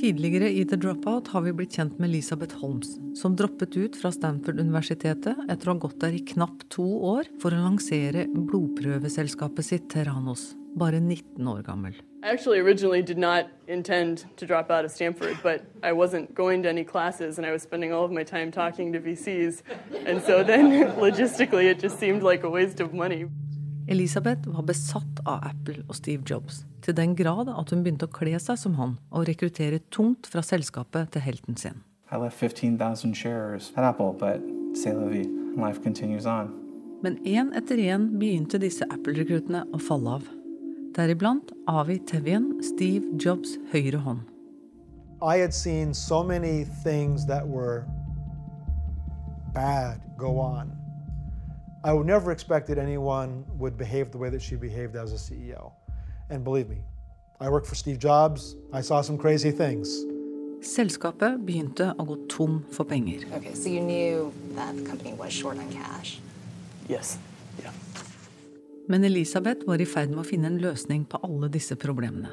Tidligere i The Dropout har vi blitt kjent med Elisabeth Holmes, som droppet ut fra Stanford-universitetet etter å ha gått der i knapt to år for å lansere blodprøveselskapet sitt Terranos, bare 19 år gammel. I actually originally did not intend to drop out of Stanford, but I wasn't going to any classes and I was spending all of my time talking to VCs. And so then logistically it just seemed like a waste of money. Elisabeth var besatt av Apple og Steve Jobs, til den grad at hun begynte å kle seg som han og rekruttere tungt fra selskapet til helten sin. I left 15,000 shares at Apple, but c'est la vie. Life continues on. Men én etter én begynte disse Apple-rekruttene å falle av. Deriblant Avi Tevjen, Steve Jobs' høyre hånd. I had seen so many things that were bad go on. I would never expected anyone would behave the way that she behaved as a CEO. And believe me, I worked for Steve Jobs. I saw some crazy things. Selskapet begynte å gå tom for penger. Okay, so you knew that the company was short on cash. Yes. Yeah. Men Elisabeth var i ferd med å finne en løsning på alle disse problemene.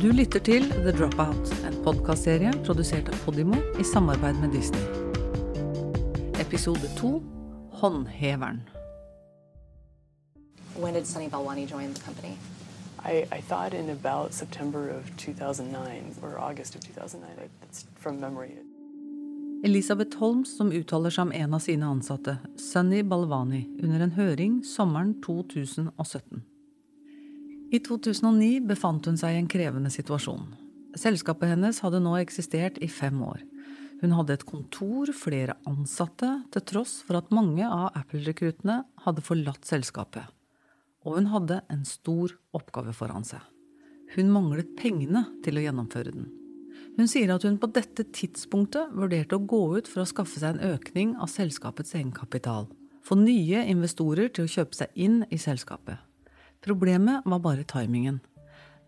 Du lytter til The Dropout, en podkastserie produsert av Podimo i samarbeid med Disney. Episode to Håndheveren. When did Sunny Balwani join the company? I, I thought in about September of 2009 or August of 2009. That's from memory. Elisabeth Holmes som uttaler seg om en av sine ansatte, Sunny Balwani, under en høring sommeren 2017. I 2009 befant hun seg i en krevende situasjon. Selskapet hennes hadde nå eksistert i fem år. Hun hadde et kontor, flere ansatte, til tross for at mange av Apple-rekruttene hadde forlatt selskapet. Og hun hadde en stor oppgave foran seg. Hun manglet pengene til å gjennomføre den. Hun sier at hun på dette tidspunktet vurderte å gå ut for å skaffe seg en økning av selskapets egenkapital. Få nye investorer til å kjøpe seg inn i selskapet. Problemet var bare timingen.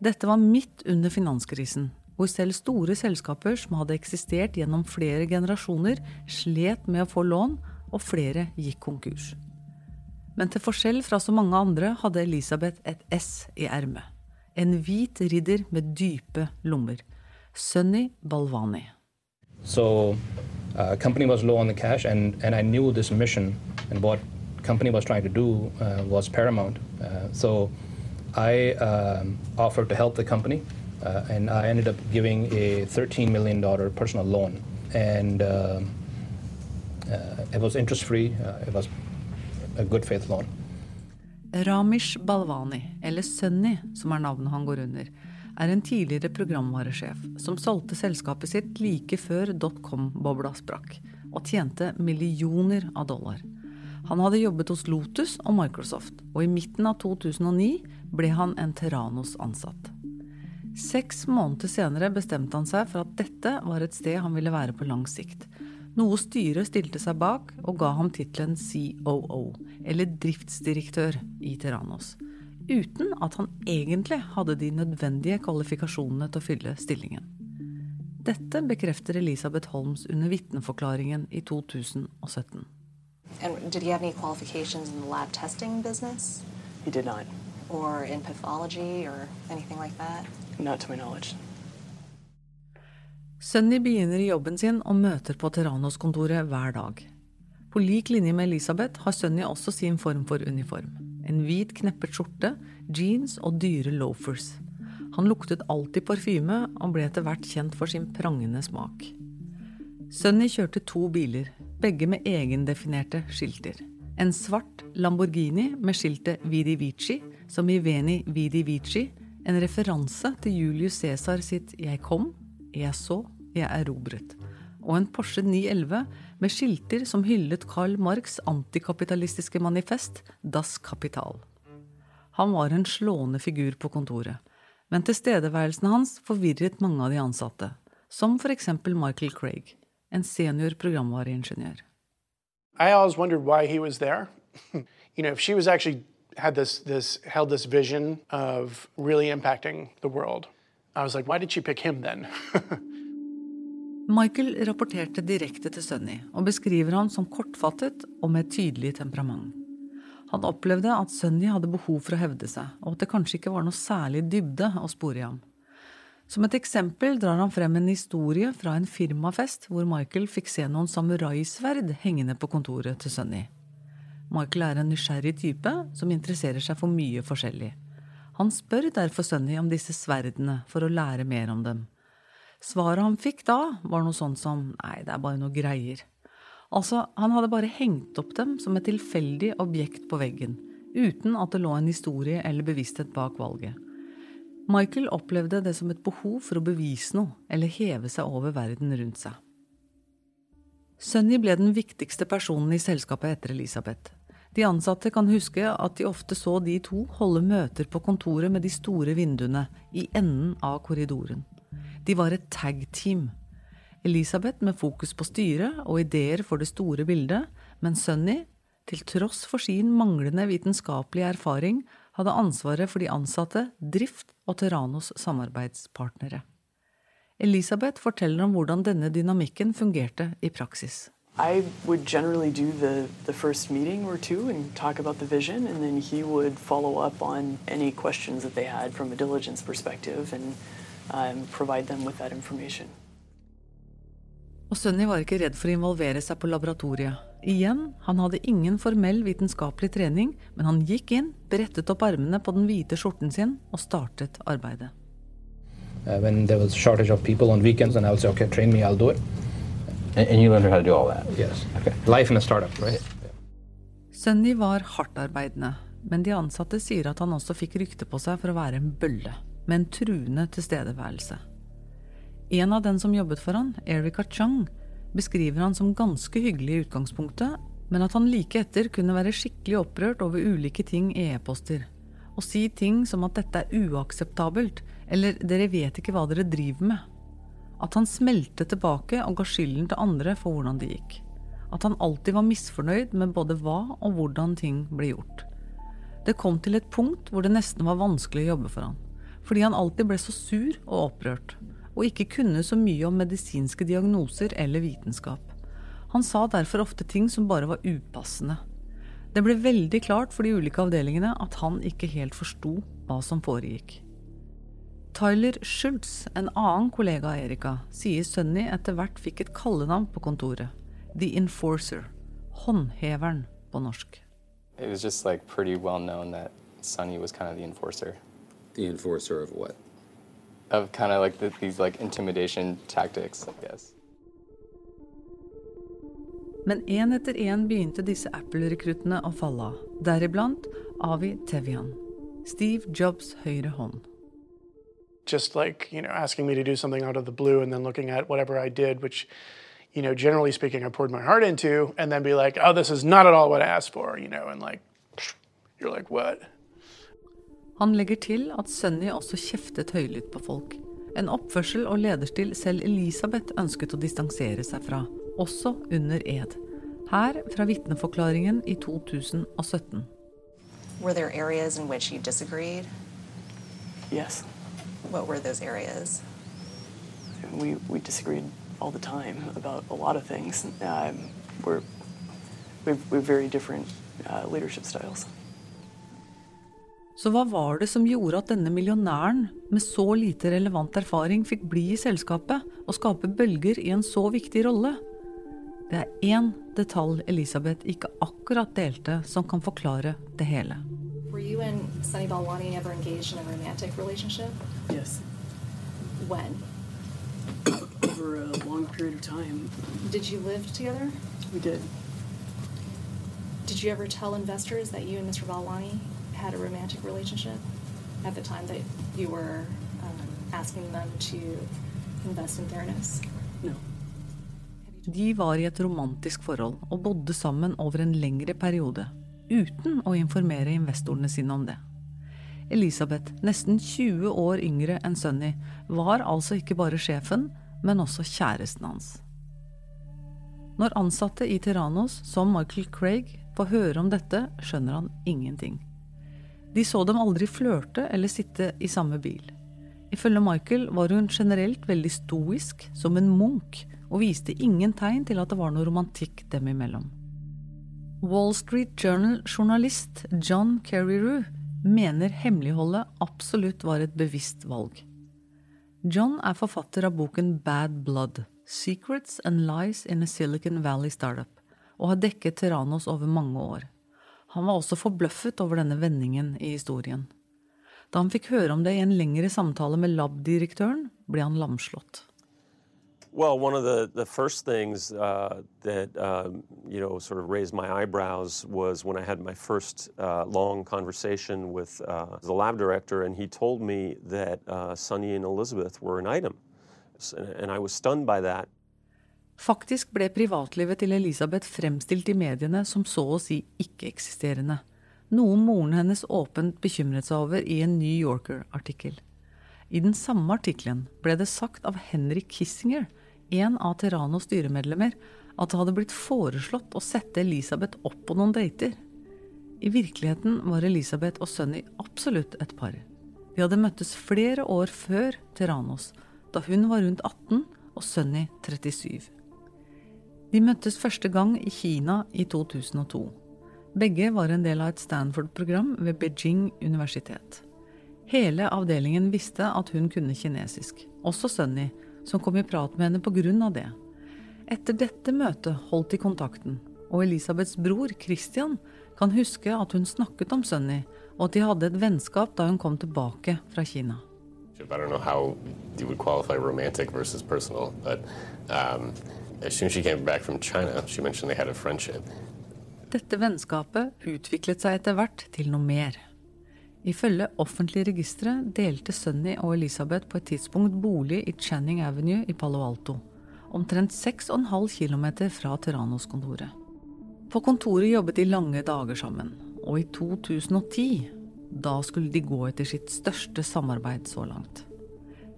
Dette var midt under finanskrisen, hvor selv store selskaper som hadde eksistert gjennom flere generasjoner, slet med å få lån, og flere gikk konkurs. Men til forskjell fra så mange andre hadde Elisabeth et S i ermet. En hvit ridder med dype lommer. Sunny Balvani. So, uh, company was low on the cash, and, and company was trying to do uh, was paramount. Uh, so, I um, offered to help the company, uh, and I ended up giving a 13 million dollar personal loan, and um, it was interest free. It was a good faith loan. Ramish Balvani, eller Sunny som er navnet han går under, er en tidligere programvaresjef som solgte selskapet sitt like før dotcom-bobla sprakk, og tjente millioner av dollar. Han hadde jobbet hos Lotus og Microsoft, og i midten av 2009 ble han en Terranos-ansatt. Seks måneder senere bestemte han seg for at dette var et sted han ville være på lang sikt. Noe styret stilte seg bak og ga ham tittelen COO, eller driftsdirektør, i Terranos uten at han egentlig hadde de nødvendige kvalifikasjonene til å fylle stillingen. Dette bekrefter Elisabeth Holmes under vitneforklaringen i 2017. And did he have any qualifications in the lab testing business? He did not. Or in pathology or anything like that? Not to my knowledge. Sunny begynner i jobben sin og møter på Terranos-kontoret hver dag. På lik linje med Elisabeth har Sunny også sin form for uniform. En hvit, kneppet skjorte, jeans og dyre loafers. Han luktet alltid parfyme og ble etter hvert kjent for sin prangende smak. Sunny kjørte to biler, begge med egendefinerte skilter. En svart Lamborghini med skiltet Vidi Vici, som i Veni Vidi Vici, en referanse til Julius Cæsar sitt 'Jeg kom, jeg så, jeg erobret', og en Porsche 911 med skilter som hyllet Karl Marx' antikapitalistiske manifest Das Kapital. Han var en slående figur på kontoret, men tilstedeværelsen hans forvirret mange av de ansatte, som eksempel Michael Craig, en senior programvareingeniør. I always wondered why he was there. you know, if she was actually had this this held this vision of really impacting the world, I was like, why did she pick him then? Michael rapporterte direkte til Sunny og beskriver ham som kortfattet og med tydelig temperament. Han opplevde at Sunny hadde behov for å hevde seg, og at det kanskje ikke var noe særlig dybde å spore i ham. Som et eksempel drar han frem en historie fra en firmafest hvor Michael fikk se noen samuraisverd hengende på kontoret til Sunny. Michael er en nysgjerrig type som interesserer seg for mye forskjellig. Han spør derfor Sunny om disse sverdene for å lære mer om dem. Svaret han fikk da, var noe sånt som nei, det er bare noe greier. Altså, han hadde bare hengt opp dem som et tilfeldig objekt på veggen, uten at det lå en historie eller bevissthet bak valget. Michael opplevde det som et behov for å bevise noe eller heve seg over verden rundt seg. Sunny ble den viktigste personen i selskapet etter Elisabeth. De ansatte kan huske at de ofte så de to holde møter på kontoret med de store vinduene i enden av korridoren. De var et tag-team Elisabeth med fokus på styret og ideer for det store bildet, men Sunny, til tross for sin manglende vitenskapelige erfaring, hadde ansvaret for de ansatte, drift og Terranos samarbeidspartnere. Elisabeth forteller om hvordan denne dynamikken fungerte i praksis. I would generally do the, the first meeting or two and talk about the vision, and then he would follow up on any questions that they had from a diligence perspective and um, provide them with that information. Og Sunny var ikke redd for å involvere seg på laboratoriet. Igjen, han hadde ingen formell vitenskapelig trening, men han gikk inn, brettet opp armene på den hvite skjorten sin og startet arbeidet. Uh, when there was shortage of people on weekends, and I would say, okay, train me, I'll do it. And, and you learned how to do all that? Yes. Okay. Life in a startup, right? Sunny var hardtarbeidende, men de ansatte sier at han også fikk rykte på seg for å være en bølle, med en truende tilstedeværelse. En av den som jobbet for han, Erica Chung, beskriver han som ganske hyggelig i utgangspunktet, men at han like etter kunne være skikkelig opprørt over ulike ting i e-poster. Og si ting som at dette er uakseptabelt, eller dere vet ikke hva dere driver med. At han smelte tilbake og ga skylden til andre for hvordan det gikk. At han alltid var misfornøyd med både hva og hvordan ting ble gjort. Det kom til et punkt hvor det nesten var vanskelig å jobbe for han, fordi han alltid ble så sur og opprørt og ikke kunne så mye om medisinske diagnoser eller vitenskap. Han sa derfor ofte ting som bare var upassende. Det ble veldig klart for de ulike avdelingene at han ikke helt forsto hva som foregikk. Tyler Schultz, en annen kollega av Erika, sier Sunny etter hvert fikk et kallenavn på kontoret. The Enforcer. Håndheveren på norsk. It was just like pretty well known that Sunny was kind of the enforcer. The enforcer of what? Of kind of like the, these like intimidation tactics, I guess. Men én etter én begynte disse Apple-rekruttene å falle av, deriblant Avi Tevian, Steve Jobs' høyre hånd. Just like, you know, asking me to do something out of the blue and then looking at whatever I did, which, you know, generally speaking, I poured my heart into, and then be like, oh, this is not at all what I asked for, you know, and like, you're like, what? Han legger til at Sunny også kjeftet høylytt på folk. En oppførsel og lederstil selv Elisabeth ønsket å distansere seg fra, også under ed. Her fra vitneforklaringen i 2017. Were there areas in which you disagreed? Yes. What were those areas? We, we disagreed all the time about a lot of things. Um, we're, we've, we're very different uh, leadership styles. Så hva var det som gjorde at denne millionæren med så lite relevant erfaring fikk bli i selskapet og skape bølger i en så viktig rolle? Det er én detalj Elisabeth ikke akkurat delte, som kan forklare det hele. Were you and Sunny Balwani ever engaged in a romantic relationship? Yes. When? Over a long period of time. Did you live together? We did. Did you ever tell investors that you and Mr. Balwani had a romantic relationship at the time that you were um, asking them to invest in Theranos? No. De var i et romantisk forhold og bodde sammen over en lengre periode, uten å informere investorene sine om det. Elisabeth, nesten 20 år yngre enn Sunny, var altså ikke bare sjefen, men også kjæresten hans. Når ansatte i Tyrannos, som Michael Craig, får høre om dette, skjønner han ingenting. De så dem aldri flørte eller sitte i samme bil. Ifølge Michael var hun generelt veldig stoisk, som en munk, og viste ingen tegn til at det var noe romantikk dem imellom. Wall Street Journal-journalist John Carreyrou mener hemmeligholdet absolutt var et bevisst valg. John er forfatter av boken Bad Blood Secrets and Lies in a Silicon Valley Startup og har dekket Terranos over mange år. Han var også forbløffet over denne vendingen i historien. Da han fikk høre om det i en lengre samtale med lab-direktøren, ble han lamslått. Well, one of the, the first things uh, that uh, you know sort of raised my eyebrows was when I had my first uh, long conversation with uh, the lab director, and he told me that uh, Sunny and Elizabeth were an item, and I was stunned by that. Faktisk ble privatlivet til Elisabeth fremstilt i mediene som så å si ikke-eksisterende, noe moren hennes åpent bekymret seg over i en New Yorker-artikkel. I den samme artikkelen ble det sagt av Henry Kissinger en av Terranos styremedlemmer at det hadde blitt foreslått å sette Elisabeth opp på noen dater. I virkeligheten var Elisabeth og Sunny absolutt et par. De hadde møttes flere år før Terranos, da hun var rundt 18 og Sunny 37. De møttes første gang i Kina i 2002. Begge var en del av et Stanford-program ved Beijing universitet. Hele avdelingen visste at hun kunne kinesisk, også Sunny, som kom i prat med henne pga. det. Etter dette møtet holdt de kontakten, og Elisabeths bror Christian kan huske at hun snakket om Sunny, og at de hadde et vennskap da hun kom tilbake fra Kina. I don't know how you would qualify romantic versus personal, but um, China. Dette vennskapet utviklet seg etter hvert til noe mer. Ifølge offentlige registre delte Sunny og Elisabeth på et tidspunkt bolig i Channing Avenue i Palo Alto, omtrent 6,5 km fra Tyrannos-kontoret. På kontoret jobbet de lange dager sammen, og i 2010, da skulle de gå etter sitt største samarbeid så langt.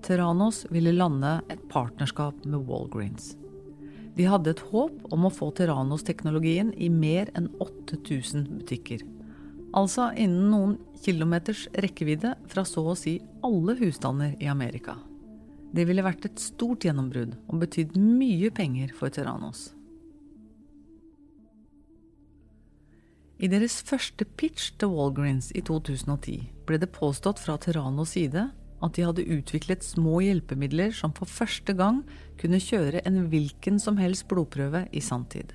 Tyrannos ville lande et partnerskap med Walgreens. De hadde et håp om å få Terranos-teknologien i mer enn 8000 butikker Altså innen noen kilometers rekkevidde fra så å si alle husstander i Amerika. Det ville vært et stort gjennombrudd og betydd mye penger for Terranos. I deres første pitch til Walgreens i 2010 ble det påstått fra Terranos side at de hadde utviklet små hjelpemidler som for første gang kunne kjøre en hvilken som helst blodprøve i sanntid.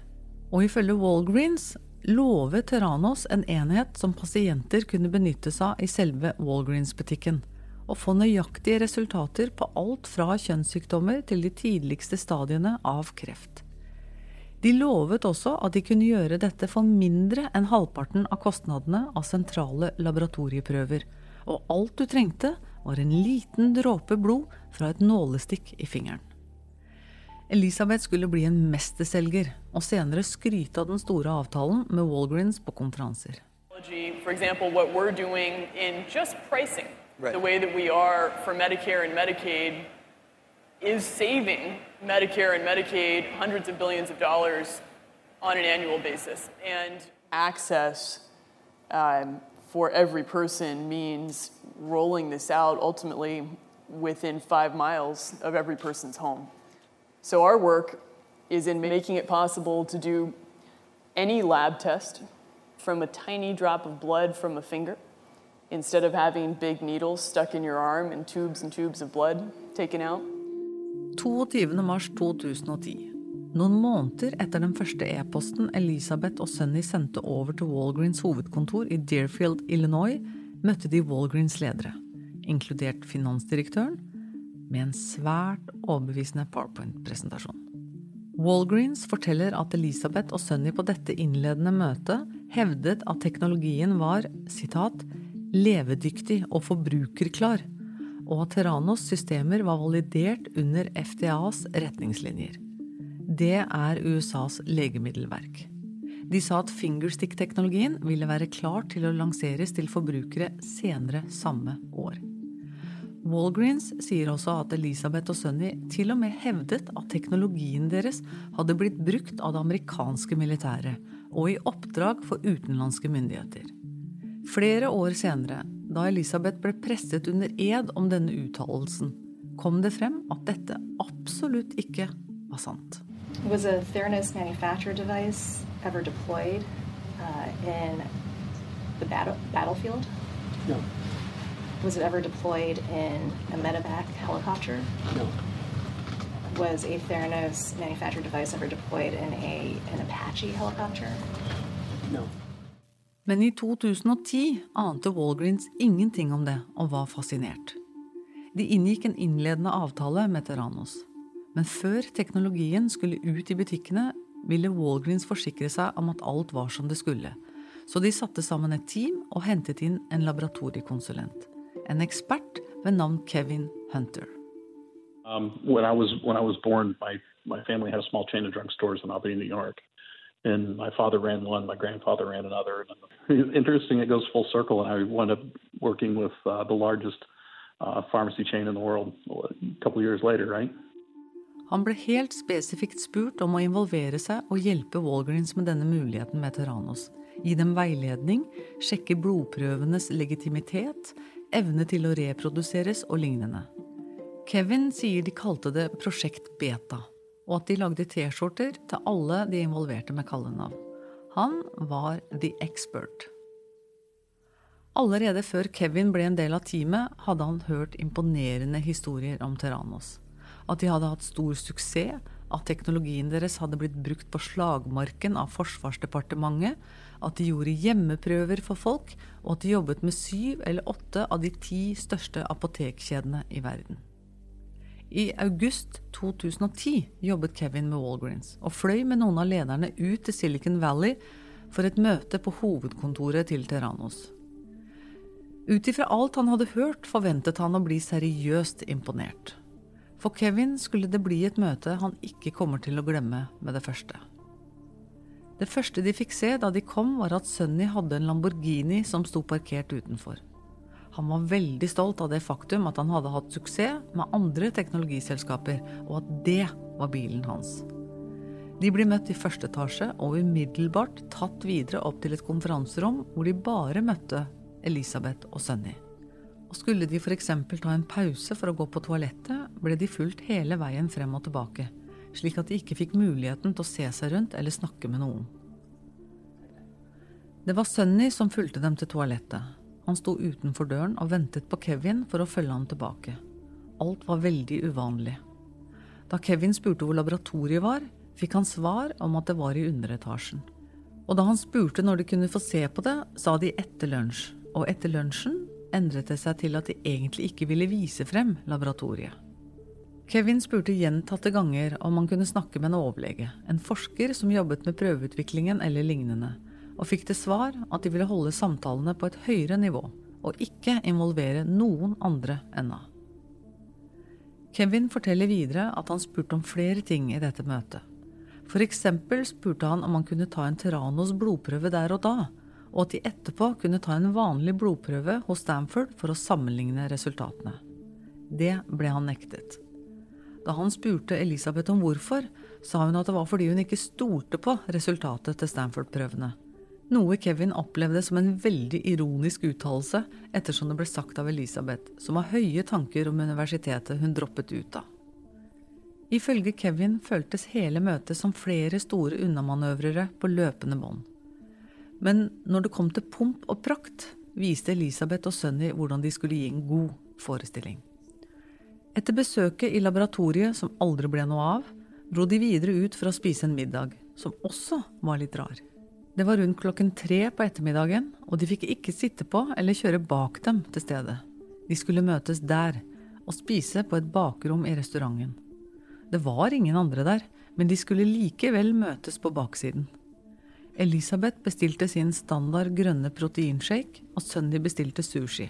Og ifølge Walgreens lovet Terranos en enhet som pasienter kunne benytte seg av i selve Walgreens-butikken, og få nøyaktige resultater på alt fra kjønnssykdommer til de tidligste stadiene av kreft. De lovet også at de kunne gjøre dette for mindre enn halvparten av kostnadene av sentrale laboratorieprøver, og alt du trengte, var en liten dråpe blod fra et nålestikk i fingeren. Elisabeth skulle bli en mesterselger og senere skryte av den store avtalen med Walgreens på konferanser. For example, what we're doing in just pricing, right. the way that we are for Medicare and Medicaid, is saving Medicare and Medicaid hundreds of billions of dollars on an annual basis. And access um, for every person means rolling this out ultimately within five miles of every person's home. So our work is in making it possible to do any lab test from a tiny drop of blood from a finger instead of having big needles stuck in your arm and tubes and tubes of blood taken out. 22. mars 2010. Noen måneder etter den første e-posten Elisabeth og Sunny sendte over til Walgreens hovedkontor i Deerfield, Illinois, møtte de Walgreens ledere, inkludert finansdirektøren, med en svært overbevisende PowerPoint-presentasjon. Walgreens forteller at Elisabeth og Sunny på dette innledende møtet hevdet at teknologien var citat, 'levedyktig og forbrukerklar', og at Terranos systemer var validert under FDAs retningslinjer. Det er USAs legemiddelverk. De sa at fingerstick-teknologien ville være klar til å lanseres til forbrukere senere samme år. Walgreens sier også at Elisabeth og Sunny til og med hevdet at teknologien deres hadde blitt brukt av det amerikanske militæret og i oppdrag for utenlandske myndigheter. Flere år senere, da Elisabeth ble presset under ed om denne uttalelsen, kom det frem at dette absolutt ikke var sant. Was a Theranos manufactured device ever deployed uh, in the battle battlefield? No. Was it ever deployed in a medevac helicopter? No. Was a Theranos manufactured device ever deployed in a an Apache helicopter? No. Men i 2010 ante Walgreens ingenting om det og var fascinert. De inngikk en innledende avtale med Terranos. Men før teknologien skulle ut i butikkene, ville Walgreens forsikre seg om at alt var som det skulle. Så de satte sammen et team og hentet inn en laboratoriekonsulent. En ekspert ved navn Kevin Hunter. Um, when I was when I was born, my my family had a small chain of drugstores in Albany, New York, and my father ran one, my grandfather ran another. And interesting, it goes full circle, and I wound up working with uh, the largest uh, pharmacy chain in the world a couple years later, right? Han ble helt spesifikt spurt om å involvere seg og hjelpe Walgreens med denne muligheten med Terranos. Gi dem veiledning, sjekke blodprøvenes legitimitet, evne til å reproduseres og lignende. Kevin sier de kalte det Prosjekt Beta, og at de lagde T-skjorter til alle de involverte med kallenavn. Han var the expert. Allerede før Kevin ble en del av teamet, hadde han hørt imponerende historier om Terranos. At de hadde hatt stor suksess, at teknologien deres hadde blitt brukt på slagmarken av Forsvarsdepartementet, at de gjorde hjemmeprøver for folk, og at de jobbet med syv eller åtte av de ti største apotekkjedene i verden. I august 2010 jobbet Kevin med Walgreens og fløy med noen av lederne ut til Silicon Valley for et møte på hovedkontoret til Terranos. Ut ifra alt han hadde hørt, forventet han å bli seriøst imponert. For Kevin skulle det bli et møte han ikke kommer til å glemme med det første. Det første de fikk se da de kom, var at Sunny hadde en Lamborghini som sto parkert utenfor. Han var veldig stolt av det faktum at han hadde hatt suksess med andre teknologiselskaper, og at det var bilen hans. De blir møtt i første etasje og umiddelbart tatt videre opp til et konferanserom hvor de bare møtte Elisabeth og Sunny. Og skulle de f.eks. ta en pause for å gå på toalettet, ble de fulgt hele veien frem og tilbake, slik at de ikke fikk muligheten til å se seg rundt eller snakke med noen. Det var Sunny som fulgte dem til toalettet. Han sto utenfor døren og ventet på Kevin for å følge ham tilbake. Alt var veldig uvanlig. Da Kevin spurte hvor laboratoriet var, fikk han svar om at det var i underetasjen. Og da han spurte når de kunne få se på det, sa de etter lunsj. Og etter lunsjen endret det seg til at de egentlig ikke ville vise frem laboratoriet. Kevin spurte gjentatte ganger om han kunne snakke med en overlege, en forsker som jobbet med prøveutviklingen eller lignende, og fikk til svar at de ville holde samtalene på et høyere nivå og ikke involvere noen andre ennå. Kevin forteller videre at han spurte om flere ting i dette møtet. Eksempel spurte han om han kunne ta en Terranos blodprøve der og da, og at de etterpå kunne ta en vanlig blodprøve hos Stanford for å sammenligne resultatene. Det ble han nektet. Da han spurte Elisabeth om hvorfor, sa hun at det var fordi hun ikke stolte på resultatet til Stanford-prøvene. Noe Kevin opplevde som en veldig ironisk uttalelse, ettersom det ble sagt av Elisabeth, som har høye tanker om universitetet hun droppet ut av. Ifølge Kevin føltes hele møtet som flere store unnamanøvrere på løpende bånd. Men når det kom til pomp og prakt, viste Elisabeth og Sunny hvordan de skulle gi en god forestilling. Etter besøket i laboratoriet, som aldri ble noe av, dro de videre ut for å spise en middag, som også var litt rar. Det var rundt klokken tre på ettermiddagen, og de fikk ikke sitte på eller kjøre bak dem til stedet. De skulle møtes der, og spise på et bakrom i restauranten. Det var ingen andre der, men de skulle likevel møtes på baksiden. Elisabeth bestilte sin standard grønne proteinshake, og Sunny bestilte sushi.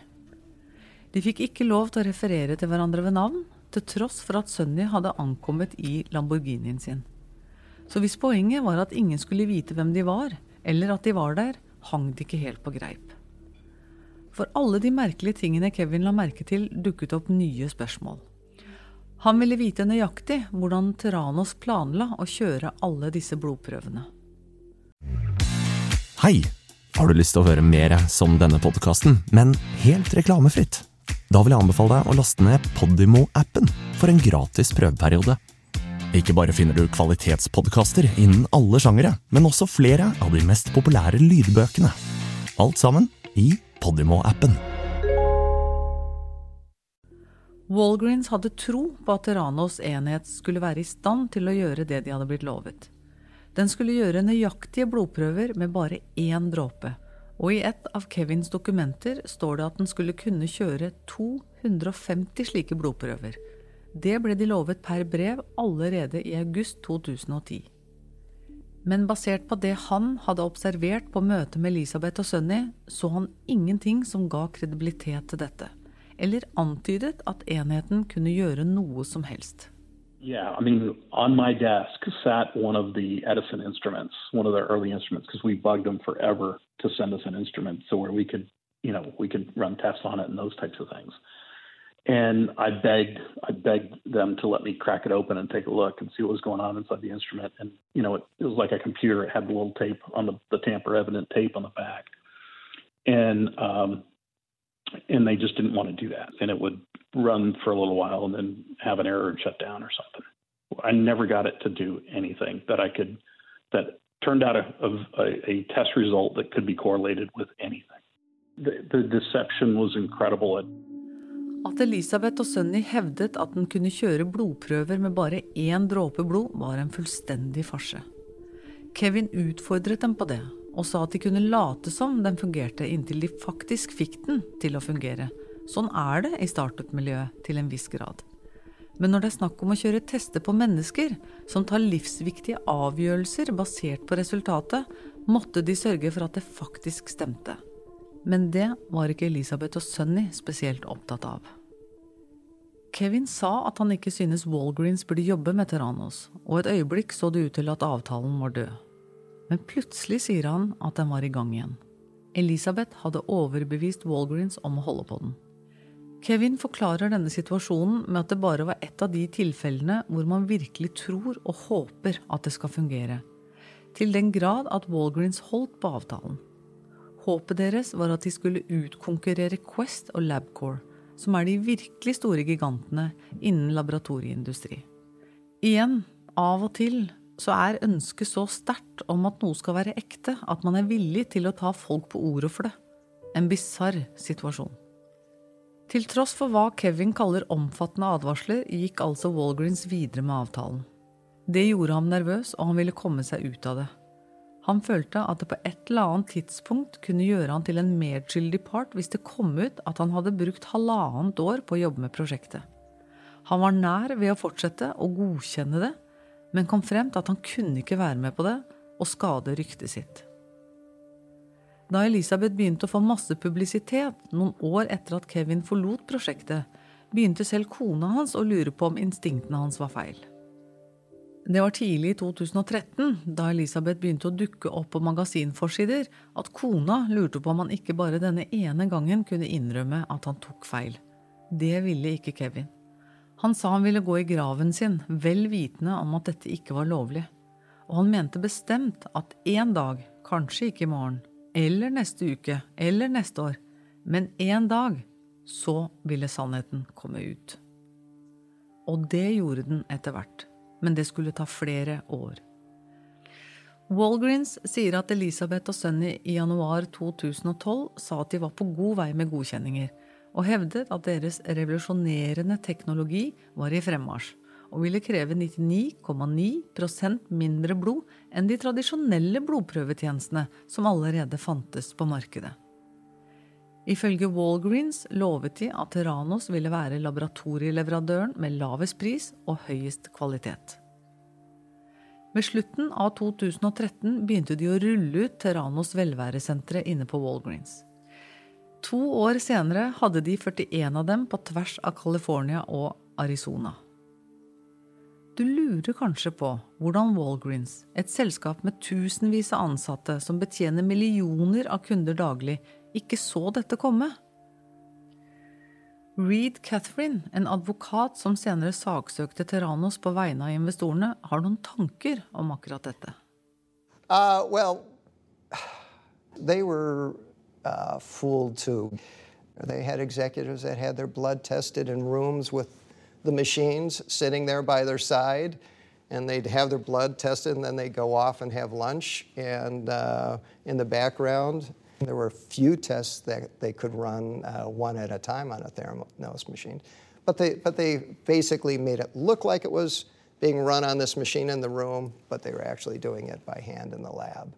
De fikk ikke lov til å referere til hverandre ved navn, til tross for at Sunny hadde ankommet i Lamborghinien sin. Så hvis poenget var at ingen skulle vite hvem de var, eller at de var der, hang det ikke helt på greip. For alle de merkelige tingene Kevin la merke til, dukket opp nye spørsmål. Han ville vite nøyaktig hvordan Terranos planla å kjøre alle disse blodprøvene. Hei! Har du lyst til å høre mer som denne podkasten, men helt reklamefritt? Da vil jeg anbefale deg å laste ned Podimo-appen for en gratis prøveperiode. Ikke bare finner du kvalitetspodkaster innen alle sjangere, men også flere av de mest populære lydbøkene. Alt sammen i Podimo-appen. Walgreens hadde tro på at Ranos enhet skulle være i stand til å gjøre det de hadde blitt lovet. Den skulle gjøre nøyaktige blodprøver med bare én dråpe, og i et av Kevins dokumenter står det at den skulle kunne kjøre 250 slike blodprøver. Det ble de lovet per brev allerede i august 2010. Men basert på det han hadde observert på møtet med Elisabeth og Sunny, så han ingenting som ga kredibilitet til dette eller antydet at enheten kunne gjøre noe som helst. Yeah, I mean, on my desk sat one of the Edison instruments, one of the early instruments, because we bugged them forever to send us an instrument so where we could, you know, we could run tests on it and those types of things. And I begged, I begged them to let me crack it open and take a look and see what was going on inside the instrument. And you know, it, it was like a computer. It had the little tape on the, the tamper-evident tape on the back. And um, and they just didn't want to do that. And it would run for a little while and then have an error and shut down or something. I never got it to do anything that I could, that turned out a, a, a test result that could be correlated with anything. The, the deception was incredible. At Elisabeth og Sunny hevdet at den kunne kjøre blodprøver med bare én dråpe blod, var en fullstendig farse. Kevin utfordret dem på det, og sa at de kunne late som den fungerte inntil de faktisk fikk den til å fungere. Sånn er det i startup-miljøet til en viss grad. Men når det er snakk om å kjøre tester på mennesker, som tar livsviktige avgjørelser basert på resultatet, måtte de sørge for at det faktisk stemte. Men det var ikke Elisabeth og Sunny spesielt opptatt av. Kevin sa at han ikke synes Walgreens burde jobbe med Terranos, og et øyeblikk så det ut til at avtalen var død men plutselig sier han at den var i gang igjen. Elisabeth hadde overbevist Walgreens om å holde på den. Kevin forklarer denne situasjonen med at det bare var et av de tilfellene hvor man virkelig tror og håper at det skal fungere. Til den grad at Walgreens holdt på avtalen. Håpet deres var at de skulle utkonkurrere Quest og Labcore, som er de virkelig store gigantene innen laboratorieindustri. Igjen, av og til så er ønsket så sterkt om at noe skal være ekte, at man er villig til å ta folk på ordet for det. En bisarr situasjon. Til tross for hva Kevin kaller omfattende advarsler, gikk altså Walgreens videre med avtalen. Det gjorde ham nervøs, og han ville komme seg ut av det. Han følte at det på et eller annet tidspunkt kunne gjøre han til en medskyldig part hvis det kom ut at han hadde brukt halvannet år på å jobbe med prosjektet. Han var nær ved å fortsette å godkjenne det, men kom frem til at han kunne ikke være med på det og skade ryktet sitt. Da Elisabeth begynte å få masse publisitet noen år etter at Kevin forlot prosjektet, begynte selv kona hans å lure på om instinktene hans var feil. Det var tidlig i 2013, da Elisabeth begynte å dukke opp på magasinforsider, at kona lurte på om han ikke bare denne ene gangen kunne innrømme at han tok feil. Det ville ikke Kevin. Han sa han ville gå i graven sin, vel vitende om at dette ikke var lovlig. Og han mente bestemt at en dag, kanskje ikke i morgen, eller neste uke, eller neste år, men en dag, så ville sannheten komme ut. Og det gjorde den etter hvert, men det skulle ta flere år. Walgreens sier at Elisabeth og Sunny i januar 2012 sa at de var på god vei med godkjenninger, og hevdet at deres revolusjonerende teknologi var i fremmarsj og ville kreve 99,9% mindre blod enn de tradisjonelle blodprøvetjenestene som allerede fantes på markedet. Ifølge Walgreens lovet de at Terranos ville være laboratorieleverandøren med lavest pris og høyest kvalitet. Ved slutten av 2013 begynte de å rulle ut Terranos velværesentre inne på Walgreens. To år senere hadde de 41 av dem på tvers av California og Arizona. Du lurer kanskje på hvordan Walgreens, et selskap med tusenvis av ansatte som betjener millioner av kunder daglig, ikke så dette komme? Reed Catherine, en advokat som senere saksøkte Terranos på vegne av investorene, har noen tanker om akkurat dette. Uh, well, they were uh, fooled too. They had executives that had their blood in rooms with the machines sitting there by their side, and they'd have their blood tested, and then they'd go off and have lunch. And uh, in the background, there were a few tests that they could run uh, one at a time on a Theranos machine. But they, but they basically made it look like it was being run on this machine in the room, but they were actually doing it by hand in the lab.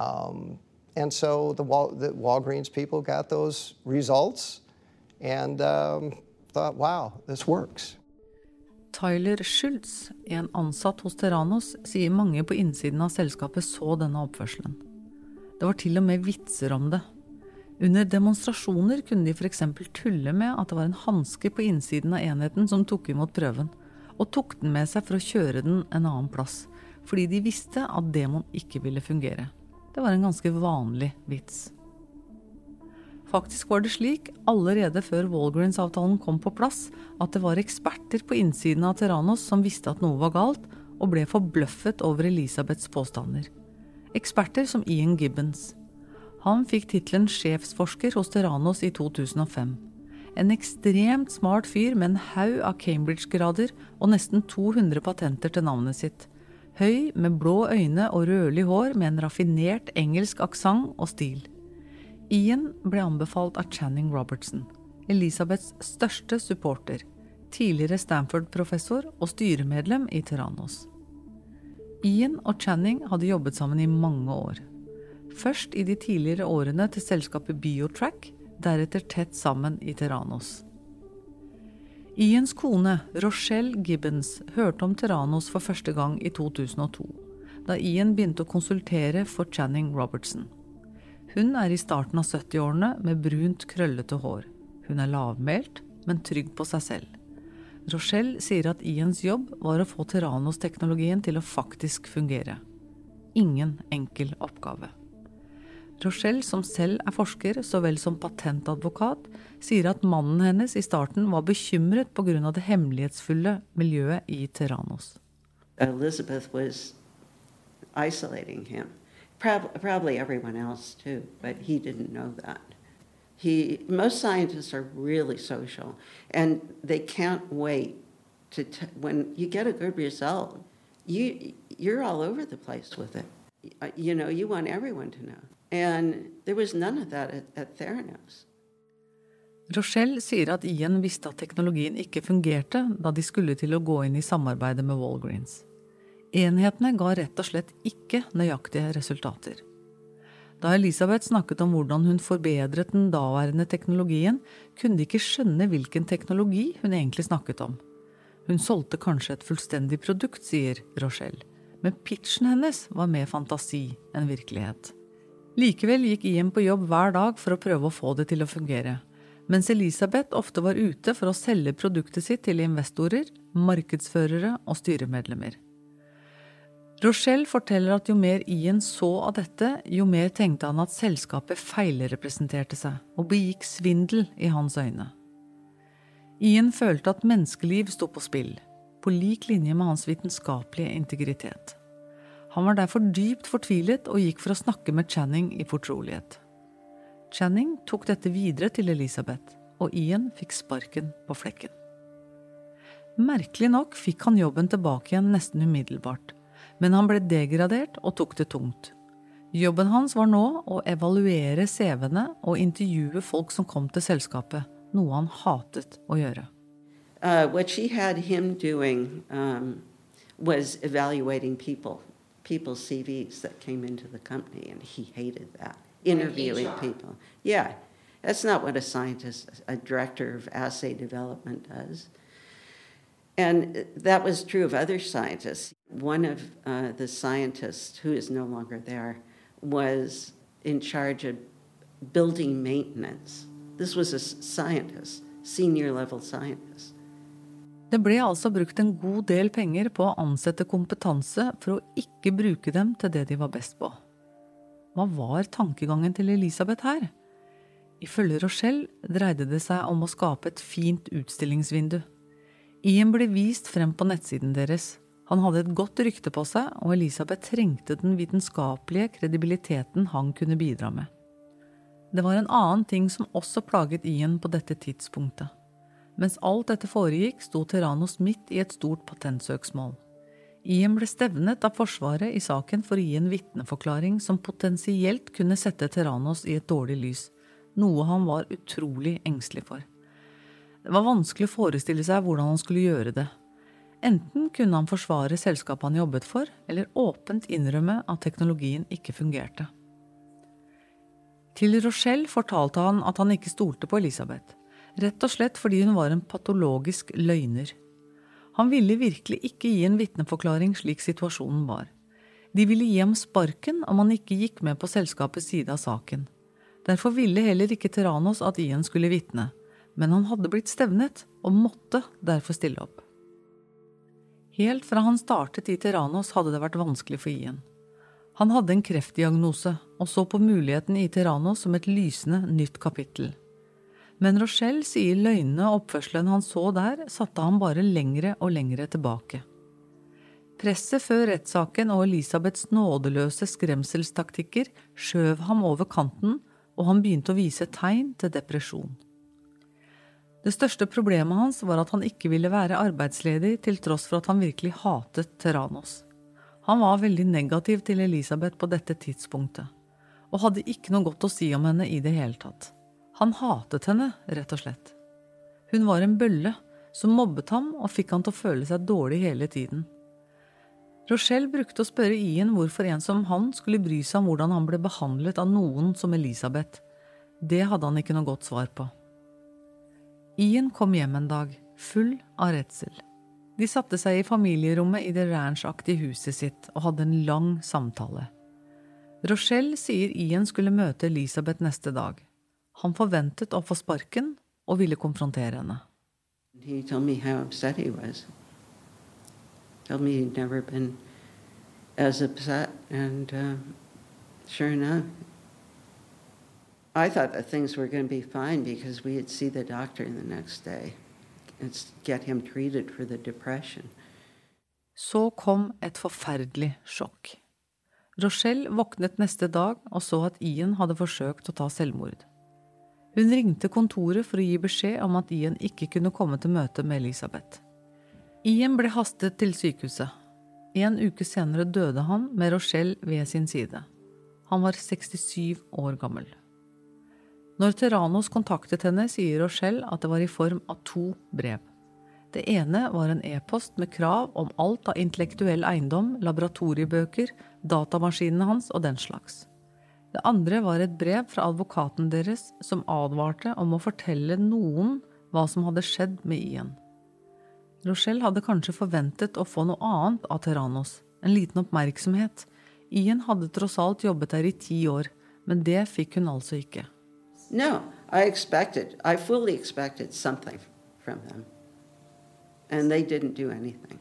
Um, and so the, Wal- the Walgreens people got those results and um, thought, wow, this works. Tyler Schultz, en ansatt hos Terranos, sier mange på innsiden av selskapet så denne oppførselen. Det var til og med vitser om det. Under demonstrasjoner kunne de f.eks. tulle med at det var en hanske på innsiden av enheten som tok imot prøven, og tok den med seg for å kjøre den en annen plass, fordi de visste at demon ikke ville fungere. Det var en ganske vanlig vits. Faktisk var det slik, allerede før Walgreens-avtalen kom på plass, at det var eksperter på innsiden av Terranos som visste at noe var galt, og ble forbløffet over Elisabeths påstander. Eksperter som Ian Gibbons. Han fikk tittelen sjefsforsker hos Terranos i 2005. En ekstremt smart fyr med en haug av Cambridge-grader og nesten 200 patenter til navnet sitt. Høy, med blå øyne og rødlig hår med en raffinert engelsk aksent og stil. Ian ble anbefalt av Channing Robertson, Elisabeths største supporter, tidligere Stanford-professor og styremedlem i Terranos. Ian og Channing hadde jobbet sammen i mange år. Først i de tidligere årene til selskapet Biotrack, deretter tett sammen i Terranos. Ians kone, Rochelle Gibbons, hørte om Terranos for første gang i 2002, da Ian begynte å konsultere for Channing Robertson. Hun er i starten av 70-årene med brunt, krøllete hår. Hun er lavmælt, men trygg på seg selv. Rochelle sier at Ians jobb var å få Terranos-teknologien til å faktisk fungere. Ingen enkel oppgave. Rochelle, som selv er forsker så vel som patentadvokat, sier at mannen hennes i starten var bekymret pga. det hemmelighetsfulle miljøet i Terranos. Elizabeth was isolating him. Prob- probably everyone else too, but he didn't know that. He, most scientists are really social, and they can't wait to t- when you get a good result. You you're all over the place with it. Uh, You know, you want everyone to know, and there was none of that at, at Theranos. Rochelle sier at Ian visste at teknologien ikke fungerte da de skulle til å gå inn i samarbeidet med Walgreens. Enhetene ga rett og slett ikke nøyaktige resultater. Da Elisabeth snakket om hvordan hun forbedret den daværende teknologien, kunne de ikke skjønne hvilken teknologi hun egentlig snakket om. Hun solgte kanskje et fullstendig produkt, sier Rochelle, men pitchen hennes var mer fantasi enn virkelighet. Likevel gikk Ian på jobb hver dag for å prøve å få det til å fungere, mens Elisabeth ofte var ute for å selge produktet sitt til investorer, markedsførere og styremedlemmer. Rochelle forteller at jo mer Ian så av dette, jo mer tenkte han at selskapet feilrepresenterte seg og begikk svindel i hans øyne. Ian følte at menneskeliv sto på spill, på lik linje med hans vitenskapelige integritet. Han var derfor dypt fortvilet og gikk for å snakke med Channing i fortrolighet. Channing tok dette videre til Elisabeth, og Ian fikk sparken på flekken. Merkelig nok fikk han jobben tilbake igjen nesten umiddelbart, men han ble degradert og tok det tungt. Jobben hans var nå å evaluere CV-ene og intervjue folk som kom til selskapet, noe han hatet å gjøre. Uh, what she had him doing um, was evaluating people, people's CVs that came into the company, and he hated that. Interviewing people. Yeah, that's not what a scientist, a director of assay development does. And that was true of other scientists. One of uh, the scientists, who is no longer there, was in charge of building maintenance. This was a scientist, senior level scientist. Det ble altså brukt en god del penger på å ansette kompetanse for å ikke bruke dem til det de var best på. Hva var tankegangen til Elisabeth her? Ifølge Rochelle dreide det seg om å skape et fint utstillingsvindu. Ian ble vist frem på nettsiden deres. Han hadde et godt rykte på seg, og Elisabeth trengte den vitenskapelige kredibiliteten han kunne bidra med. Det var en annen ting som også plaget Ian på dette tidspunktet. Mens alt dette foregikk, sto Terranos midt i et stort patentsøksmål. Ian ble stevnet av Forsvaret i saken for å gi en vitneforklaring som potensielt kunne sette Terranos i et dårlig lys, noe han var utrolig engstelig for. Det var vanskelig å forestille seg hvordan han skulle gjøre det. Enten kunne han forsvare selskapet han jobbet for, eller åpent innrømme at teknologien ikke fungerte. Til Rochelle fortalte han at han ikke stolte på Elisabeth, rett og slett fordi hun var en patologisk løgner. Han ville virkelig ikke gi en vitneforklaring slik situasjonen var. De ville gi ham sparken om han ikke gikk med på selskapets side av saken. Derfor ville heller ikke Terranos at Ian skulle vitne, men han hadde blitt stevnet og måtte derfor stille opp. Helt fra han startet i Terranos hadde det vært vanskelig for Ian. Han hadde en kreftdiagnose og så på muligheten i Terranos som et lysende nytt kapittel. Men Rochelle sier løgnene og oppførselen han så der, satte ham bare lengre og lengre tilbake. Presset før rettssaken og Elisabeths nådeløse skremselstaktikker skjøv ham over kanten, og han begynte å vise tegn til depresjon. Det største problemet hans var at han ikke ville være arbeidsledig, til tross for at han virkelig hatet Terranos. Han var veldig negativ til Elisabeth på dette tidspunktet, og hadde ikke noe godt å si om henne i det hele tatt. Han hatet henne, rett og slett. Hun var en bølle som mobbet ham og fikk han til å føle seg dårlig hele tiden. Rochelle brukte å spørre Ian hvorfor en som han skulle bry seg om hvordan han ble behandlet av noen som Elisabeth. Det hadde han ikke noe godt svar på. Ian kom hjem en dag, full av redsel. De satte seg i familierommet i det ranchaktige huset sitt og hadde en lang samtale. Rochelle sier Ian skulle møte Elisabeth neste dag. Han forventet å få sparken og ville konfrontere henne. He told me how upset he was. Told me he'd never been as upset, and uh, sure enough, I thought that things were going to be fine because we'd see the doctor the next day and get him treated for the depression. Så kom et forferdelig sjokk. Rochelle våknet neste dag og så at Ian hadde forsøkt å ta selvmord. Hun ringte kontoret for å gi beskjed om at Ian ikke kunne komme til møte med Elisabeth. Ian ble hastet til sykehuset. En uke senere døde han med Rochelle ved sin side. Han var 67 år gammel. Når Terranos kontaktet henne, sier Rochelle at det var i form av to brev. Det ene var en e-post med krav om alt av intellektuell eiendom, laboratoriebøker, datamaskinene hans og den slags. Det andre var et brev fra advokaten deres som advarte om å fortelle noen hva som hadde skjedd med Ian. Rochelle hadde kanskje forventet å få noe annet av Terranos, en liten oppmerksomhet. Ian hadde tross alt jobbet der i ti år, men det fikk hun altså ikke. No, I expected, I fully expected something from them. And they didn't do anything.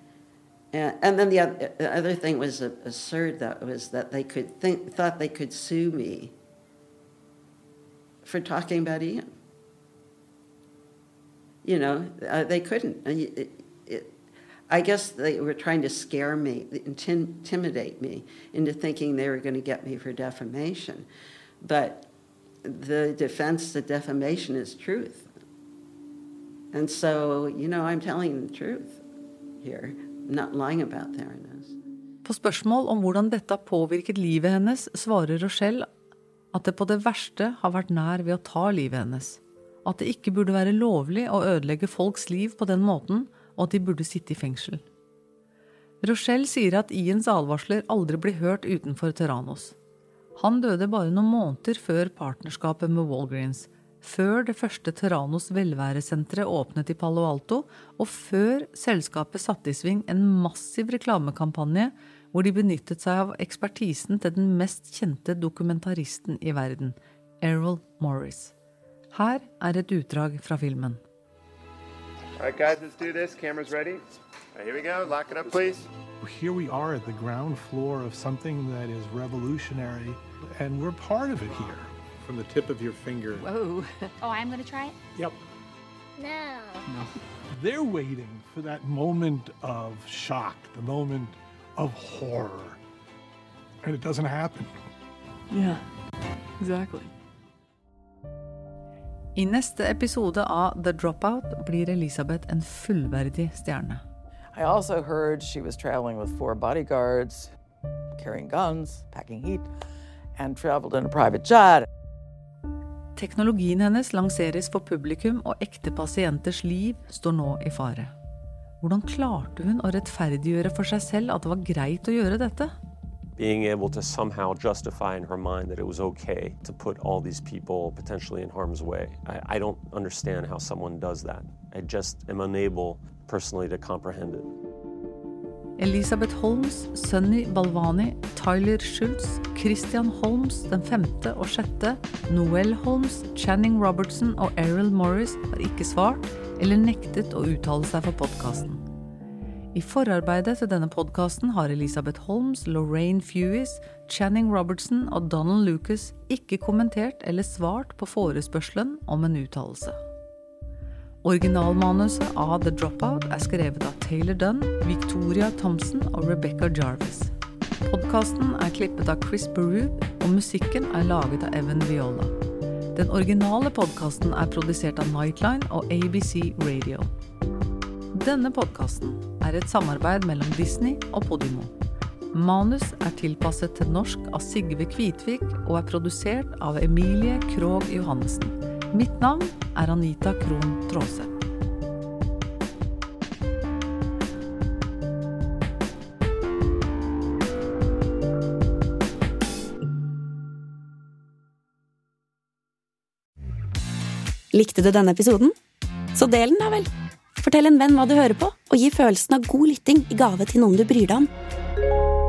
And, and then the other, the other thing was absurd that was that they could think, thought they could sue me for talking about Ian. You know, uh, they couldn't. It, it, I guess they were trying to scare me, intimidate me into thinking they were going to get me for defamation. But the defense to defamation is truth. And so, you know, I'm telling the truth here. I'm not lying about theranos. På spørsmål om hvordan dette har påvirket livet hennes, svarer Rochelle at det på det verste har vært nær ved å ta livet hennes. At det ikke burde være lovlig å ødelegge folks liv på den måten, og at de burde sitte i fengsel. Rochelle sier at Iens advarsler aldri blir hørt utenfor Terranos. Han døde bare noen måneder før partnerskapet med Walgreens, før det første Terranos velværesenteret åpnet i Palo Alto, og før selskapet satte i sving en massiv reklamekampanje hvor de benyttet seg av ekspertisen til den mest kjente dokumentaristen i verden, Errol Morris. Her er et utdrag fra filmen. All right, guys, let's do this. Camera's ready. Here we go. Lock it up, please. Here we are at the ground floor of something that is revolutionary, and we're part of it here. from the tip of your finger. Whoa. Oh, I'm going to try it? Yep. No. No. They're waiting for that moment of shock, the moment of horror. And it doesn't happen. Yeah, exactly. I neste episode av The Dropout blir Elisabeth en fullverdig stjerne. I also heard she was traveling with four bodyguards, carrying guns, packing heat, and traveled in a private jet. Teknologien hennes lanseres for publikum, og ekte pasienters liv står nå i fare. Hvordan klarte hun å rettferdiggjøre for seg selv at det var greit å gjøre dette? being able to somehow justify in her mind that it was okay to put all these people potentially in harm's way. I, I, don't understand how someone does that. I just am unable personally to comprehend it. Elisabeth Holmes, Sunny Balvani, Tyler Schultz, Christian Holmes den femte og sjette, Noel Holmes, Channing Robertson og Errol Morris har ikke svart eller nektet å uttale seg for podkasten. I forarbeidet til denne podkasten har Elisabeth Holmes, Lorraine Fewis, Channing Robertson og Donald Lucas ikke kommentert eller svart på forespørselen om en uttalelse. Originalmanuset av The Dropout er skrevet av Taylor Dunn, Victoria Thompson og Rebecca Jarvis. Podkasten er klippet av Chris Berube, og musikken er laget av Evan Viola. Den originale podkasten er produsert av Nightline og ABC Radio. Denne podkasten er et samarbeid mellom Disney og Podimo. Manus er tilpasset til norsk av Sigve Kvitvik og er produsert av Emilie Krogh Johannessen. Mitt navn er Anita Krohn Traase. Likte du denne episoden? Så del den, da vel! Fortell en venn hva du hører på, og gi følelsen av god lytting i gave til noen du bryr deg om.